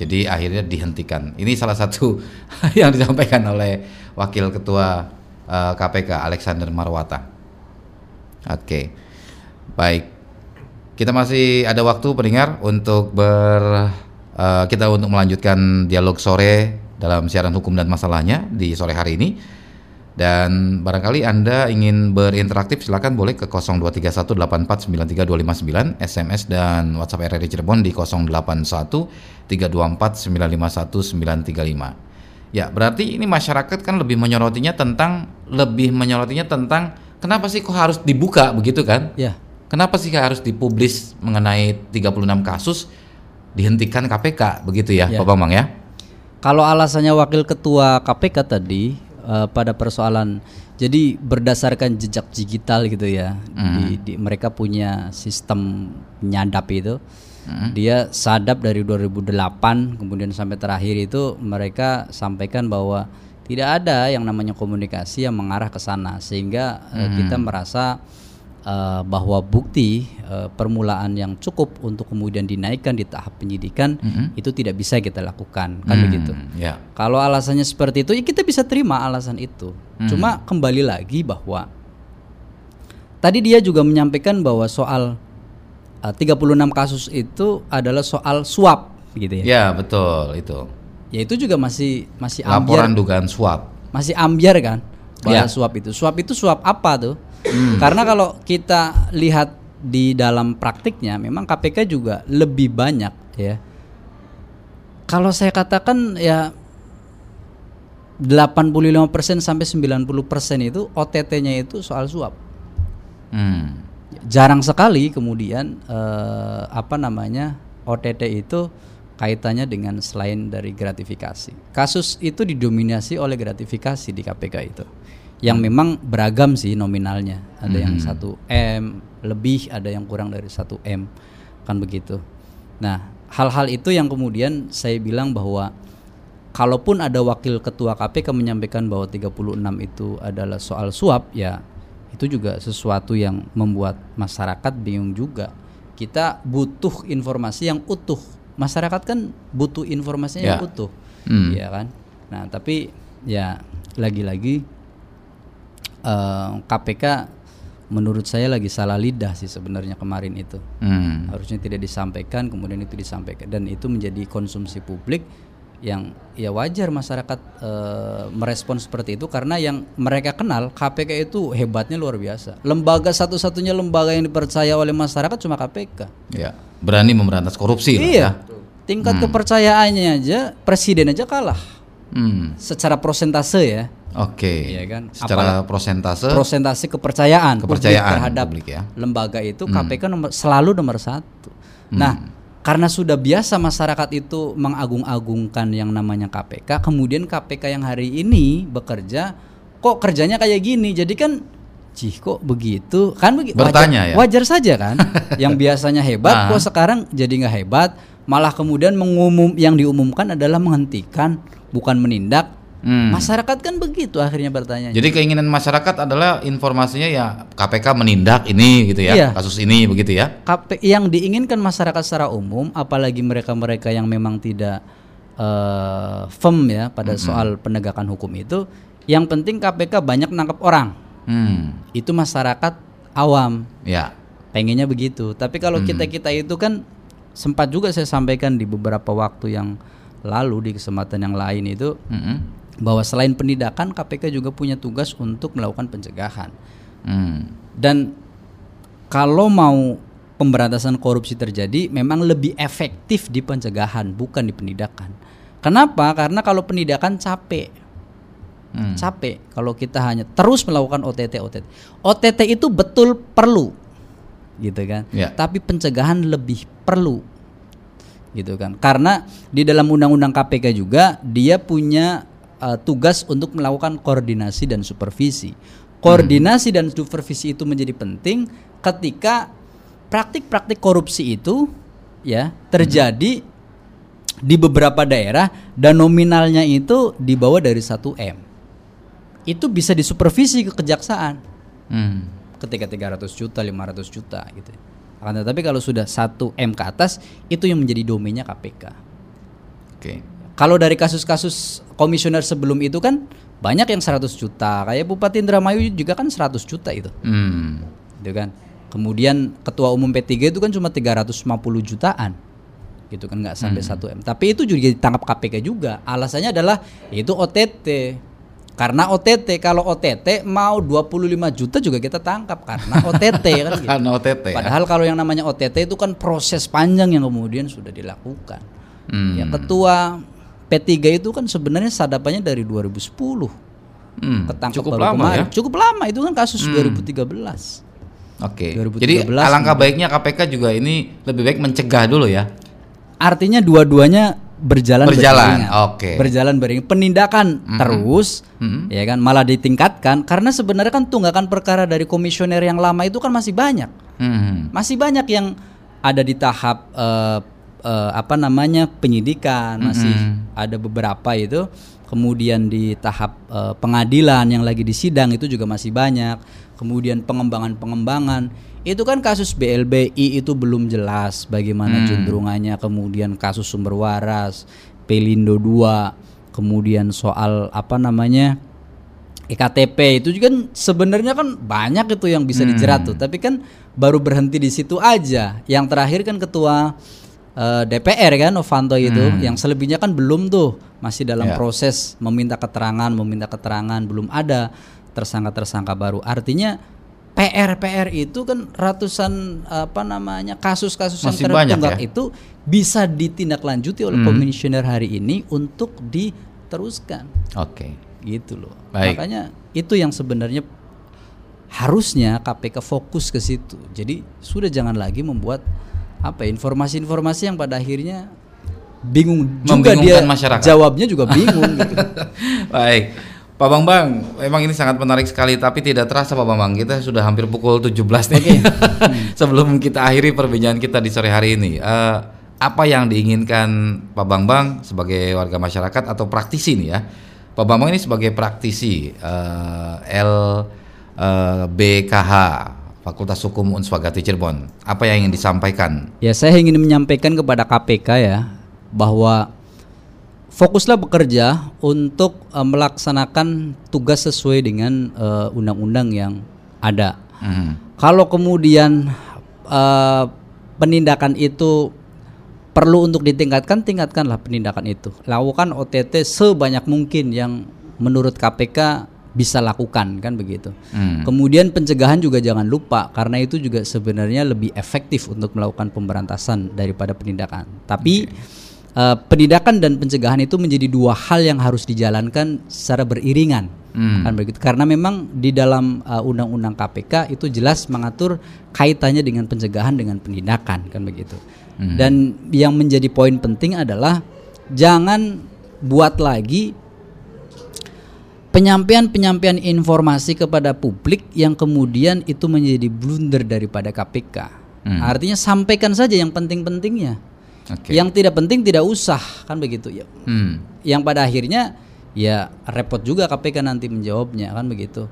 Jadi akhirnya dihentikan. Ini salah satu [laughs] yang disampaikan oleh Wakil Ketua uh, KPK Alexander Marwata. Oke, okay. baik. Kita masih ada waktu pendengar untuk ber uh, kita untuk melanjutkan dialog sore dalam siaran hukum dan masalahnya di sore hari ini. Dan barangkali Anda ingin berinteraksi silakan boleh ke 0231849329 SMS dan WhatsApp RRI Cirebon di 081324951935. Ya, berarti ini masyarakat kan lebih menyorotinya tentang lebih menyorotinya tentang kenapa sih kok harus dibuka begitu kan? Ya. Kenapa sih harus dipublis mengenai 36 kasus dihentikan KPK begitu ya, ya. Pak Bambang ya? Kalau alasannya wakil ketua KPK tadi uh, pada persoalan jadi berdasarkan jejak digital gitu ya, mm. di, di, mereka punya sistem nyadap itu. Mm. Dia sadap dari 2008 kemudian sampai terakhir itu mereka sampaikan bahwa Tidak ada yang namanya komunikasi yang mengarah ke sana sehingga eh, kita merasa eh, bahwa bukti eh, permulaan yang cukup untuk kemudian dinaikkan di tahap penyidikan itu tidak bisa kita lakukan kan begitu. Hmm, ya. Kalau alasannya seperti itu, ya kita bisa terima alasan itu. Cuma kembali lagi bahwa tadi dia juga menyampaikan bahwa soal uh, 36 kasus itu adalah soal suap gitu ya. Ya, betul itu. Ya itu juga masih masih Laporan ambiar, dugaan suap. masih ambiar kan bahas Ya. suap itu. Suap itu suap apa tuh? Karena kalau kita lihat di dalam praktiknya memang KPK juga lebih banyak ya. Kalau saya katakan ya 85% sampai 90% itu OTT-nya itu soal suap. Hmm. Jarang sekali kemudian eh, apa namanya OTT itu kaitannya dengan selain dari gratifikasi. Kasus itu didominasi oleh gratifikasi di KPK itu. Yang memang beragam sih nominalnya. Ada yang 1 M lebih, ada yang kurang dari 1 M. Kan begitu. Nah, hal-hal itu yang kemudian saya bilang bahwa kalaupun ada wakil ketua KPK menyampaikan bahwa 36 itu adalah soal suap ya itu juga sesuatu yang membuat masyarakat bingung juga. Kita butuh informasi yang utuh. Masyarakat kan butuh informasinya yang Ya. utuh. Hmm. Iya kan? Nah, tapi ya lagi-lagi eh, KPK menurut saya lagi salah lidah sih sebenarnya kemarin itu. Hmm. harusnya tidak disampaikan kemudian itu disampaikan. Dan itu menjadi konsumsi publik yang ya wajar masyarakat eh, merespon seperti itu karena yang mereka kenal KPK itu hebatnya luar biasa. Lembaga satu-satunya lembaga yang dipercaya oleh masyarakat cuma KPK Ya, berani memberantas korupsi lah ya. iya tingkat kepercayaannya aja presiden aja kalah. Hmm. secara prosentase ya Oke. Iya kan? Secara prosentase prosentase kepercayaan, Kepercayaan terhadap publik ya. lembaga itu KPK nomor selalu nomor satu. Nah, karena sudah biasa masyarakat itu mengagung-agungkan yang namanya KPK, kemudian KPK yang hari ini bekerja kok kerjanya kayak gini, jadi kan Cih kok begitu kan begi- Bertanya wajar, ya? wajar saja kan [laughs] yang biasanya hebat Ah. kok sekarang jadi nggak hebat malah kemudian mengumum yang diumumkan adalah menghentikan bukan menindak Hmm. masyarakat kan begitu akhirnya bertanya Jadi keinginan masyarakat adalah informasinya ya KPK menindak ini gitu ya, Iya. kasus ini begitu ya. KP yang diinginkan masyarakat secara umum, apalagi mereka-mereka yang memang tidak eh, firm ya pada soal penegakan hukum itu, yang penting KPK banyak nangkep orang. Hmm. Itu masyarakat awam Ya. pengennya begitu. Tapi kalau kita kita itu kan sempat juga saya sampaikan di beberapa waktu yang lalu di kesempatan yang lain itu Mm-mm. Bahwa selain penindakan KPK juga punya tugas untuk melakukan pencegahan. Hmm. Dan kalau mau pemberantasan korupsi terjadi memang lebih efektif di pencegahan bukan di penindakan. Kenapa? Karena kalau penindakan capek. Hmm. Capek kalau kita hanya terus melakukan OTT OTT. OTT itu betul perlu. Gitu kan. Ya. Tapi pencegahan lebih perlu. Gitu kan. Karena di dalam undang-undang KPK juga dia punya uh, tugas untuk melakukan koordinasi dan supervisi. Koordinasi dan supervisi itu menjadi penting ketika praktik-praktik korupsi itu ya terjadi di beberapa daerah dan nominalnya itu di bawah dari 1 M. Itu bisa disupervisi ke kejaksaan Hmm. ketika 300 juta, 500 juta gitu. Akan tetapi kalau sudah 1 M ke atas itu yang menjadi domainnya KPK. Oke. Kalau dari kasus-kasus komisioner sebelum itu kan banyak yang 100 juta. Kayak Bupati Indramayu juga kan 100 juta itu. Hmm. Gitu kan. Kemudian ketua umum P3 itu kan cuma 350 jutaan. Gitu kan nggak sampai 1 M. Tapi itu juga ditangkap KPK juga. Alasannya adalah itu OTT. Karena OTT kalau OTT mau 25 juta juga kita tangkap karena OTT kan gitu. [laughs] Karena OTT ya. Padahal kalau yang namanya OTT itu kan proses panjang yang kemudian sudah dilakukan. Hmm. Ya ketua P3 itu kan sebenarnya sadapannya dari 2010. Hmm. Ketangkep Cukup baru lama kemarin. ya. Cukup lama itu kan kasus 2013. Oke. 2013 Jadi alangkah baiknya KPK juga ini lebih baik mencegah dulu ya. Artinya dua-duanya berjalan Berjalan, oke. Berjalan beriringan. Penindakan terus Mhm. ya kan malah ditingkatkan karena sebenarnya kan tunggakan perkara dari komisioner yang lama itu kan masih banyak. Hmm. Masih banyak yang ada di tahap eh, eh, apa namanya penyidikan, masih ada beberapa itu. Kemudian di tahap eh, pengadilan yang lagi di sidang itu juga masih banyak, kemudian pengembangan-pengembangan. Itu kan kasus BLBI itu belum jelas bagaimana cenderungannya, kemudian kasus sumber waras, Pelindo 2, kemudian soal apa namanya EKTP itu juga kan sebenarnya kan banyak itu yang bisa dijerat tuh, tapi kan baru berhenti di situ aja. Yang terakhir kan ketua eh, DPR kan Novanto itu, yang selebihnya kan belum tuh, masih dalam Ya. proses meminta keterangan, meminta keterangan, belum ada tersangka-tersangka baru. Artinya PR PR itu kan ratusan apa namanya kasus-kasus yang tertunggak ya? itu bisa ditindaklanjuti oleh komisioner hari ini untuk diteruskan Oke. gitu loh. Baik. Makanya itu yang sebenarnya harusnya KPK fokus ke situ. Jadi sudah jangan lagi membuat apa ya, informasi-informasi yang pada akhirnya bingung juga dia masyarakat. jawabnya juga bingung gitu. [laughs] Baik. Pak Bambang, memang ini sangat menarik sekali tapi tidak terasa Pak Bambang, kita sudah hampir pukul 17 nih. [laughs] Sebelum kita akhiri perbincangan kita di sore hari ini, eh, apa yang diinginkan Pak Bambang sebagai warga masyarakat atau praktisi nih ya? Pak Bambang ini sebagai praktisi eh, LBKH Fakultas Hukum Unswagati Cirebon. Apa yang ingin disampaikan? Ya saya ingin menyampaikan kepada KPK ya bahwa fokuslah bekerja untuk eh, melaksanakan tugas sesuai dengan eh, undang-undang yang ada. Hmm. Kalau kemudian eh, penindakan itu perlu untuk ditingkatkan, tingkatkanlah penindakan itu. Lakukan OTT sebanyak mungkin yang menurut KPK bisa lakukan kan begitu. Hmm. Kemudian pencegahan juga jangan lupa karena itu juga sebenarnya lebih efektif untuk melakukan pemberantasan daripada penindakan. Tapi eh, penindakan dan pencegahan itu menjadi dua hal yang harus dijalankan secara beriringan. Hmm. Kan begitu. Karena memang di dalam eh, undang-undang KPK itu jelas mengatur kaitannya dengan pencegahan dengan penindakan kan begitu. Dan yang menjadi poin penting adalah jangan buat lagi penyampaian-penyampaian informasi kepada publik yang kemudian itu menjadi blunder daripada KPK. Hmm. Artinya sampaikan saja yang penting-pentingnya. Oke. Yang tidak penting tidak usah kan begitu ya. Hmm. Yang pada akhirnya ya repot juga KPK nanti menjawabnya kan begitu.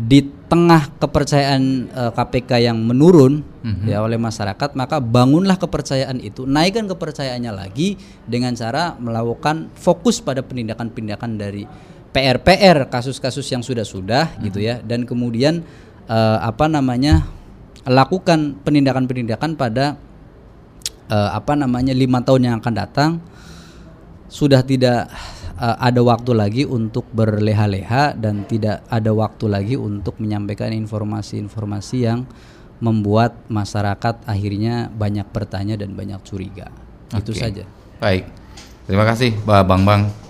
Di tengah kepercayaan eh, KPK yang menurun ya oleh masyarakat, maka bangunlah kepercayaan itu, naikkan kepercayaannya lagi dengan cara melakukan fokus pada penindakan-penindakan dari PR-PR kasus-kasus yang sudah-sudah gitu ya dan kemudian eh, apa namanya lakukan penindakan-penindakan pada eh, apa namanya lima tahun yang akan datang sudah tidak eh, ada waktu lagi untuk berleha-leha dan tidak ada waktu lagi untuk menyampaikan informasi-informasi yang membuat masyarakat akhirnya banyak bertanya dan banyak curiga. Itu Oke. saja. Baik. Terima kasih Pak Bambang.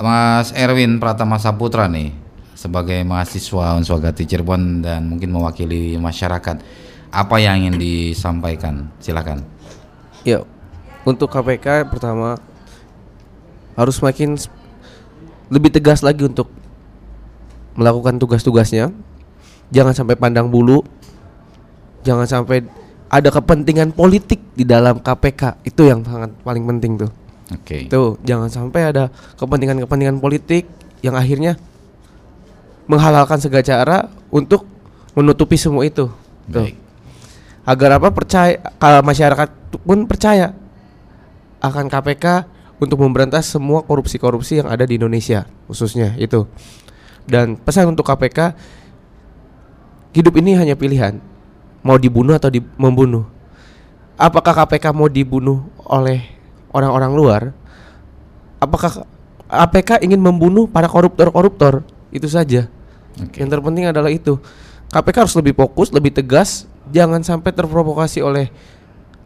Mas Erwin Pratama Saputra nih sebagai mahasiswa Unswagati Cirebon dan mungkin mewakili masyarakat. Apa yang ingin disampaikan? Silakan. Ya, untuk KPK pertama harus makin lebih tegas lagi untuk melakukan tugas-tugasnya. Jangan sampai pandang bulu. Jangan sampai ada kepentingan politik di dalam KPK. Itu yang sangat paling penting tuh. Oke. Tuh, jangan sampai ada kepentingan-kepentingan politik yang akhirnya menghalalkan segala cara untuk menutupi semua itu. Tuh. Baik. Agar apa percaya kalau masyarakat pun percaya akan KPK untuk memberantas semua korupsi-korupsi yang ada di Indonesia khususnya itu. Dan pesan untuk KPK hidup ini hanya pilihan. Mau dibunuh atau di, membunuh. Apakah KPK mau dibunuh oleh orang-orang luar? Apakah KPK ingin membunuh para koruptor-koruptor? Itu saja. Oke. Yang terpenting adalah itu. KPK harus lebih fokus, lebih tegas, jangan sampai terprovokasi oleh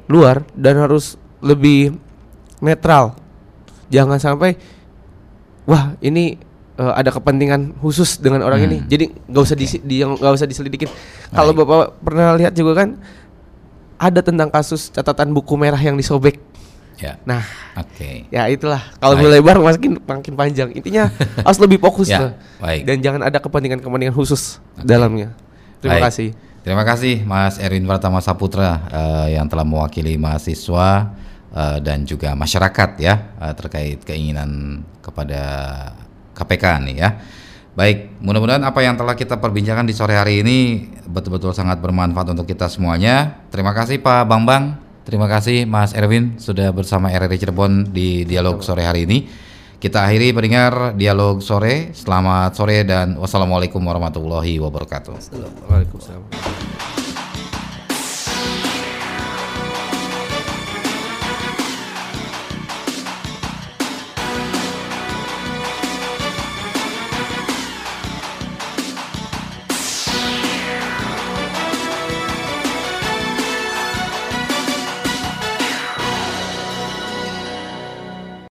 luar dan harus lebih netral. Jangan sampai wah ini eh, ada kepentingan khusus dengan orang ini. Hmm. Jadi nggak usah disi- di, nggak usah diselidikin. Kalau. Bapak pernah lihat juga kan ada tentang kasus catatan buku merah yang disobek. Ya. Nah, Oke. ya itulah. Kalau Baik. melebar makin makin panjang. Intinya [laughs] harus lebih fokus Ya, baik. Dan jangan ada kepentingan-kepentingan khusus dalamnya. Terima Baik. kasih. Terima kasih Mas Erwin Pratama Saputra eh, yang telah mewakili mahasiswa uh, dan juga masyarakat ya uh, terkait keinginan kepada KPK nih ya. Baik, mudah-mudahan apa yang telah kita perbincangkan di sore hari ini betul-betul sangat bermanfaat untuk kita semuanya. Terima kasih Pak Bambang, terima kasih Mas Erwin sudah bersama RRI Cirebon di dialog sore hari ini. Kita akhiri pendengar dialog sore. Selamat sore dan wassalamualaikum warahmatullahi wabarakatuh. Waalaikumsalam.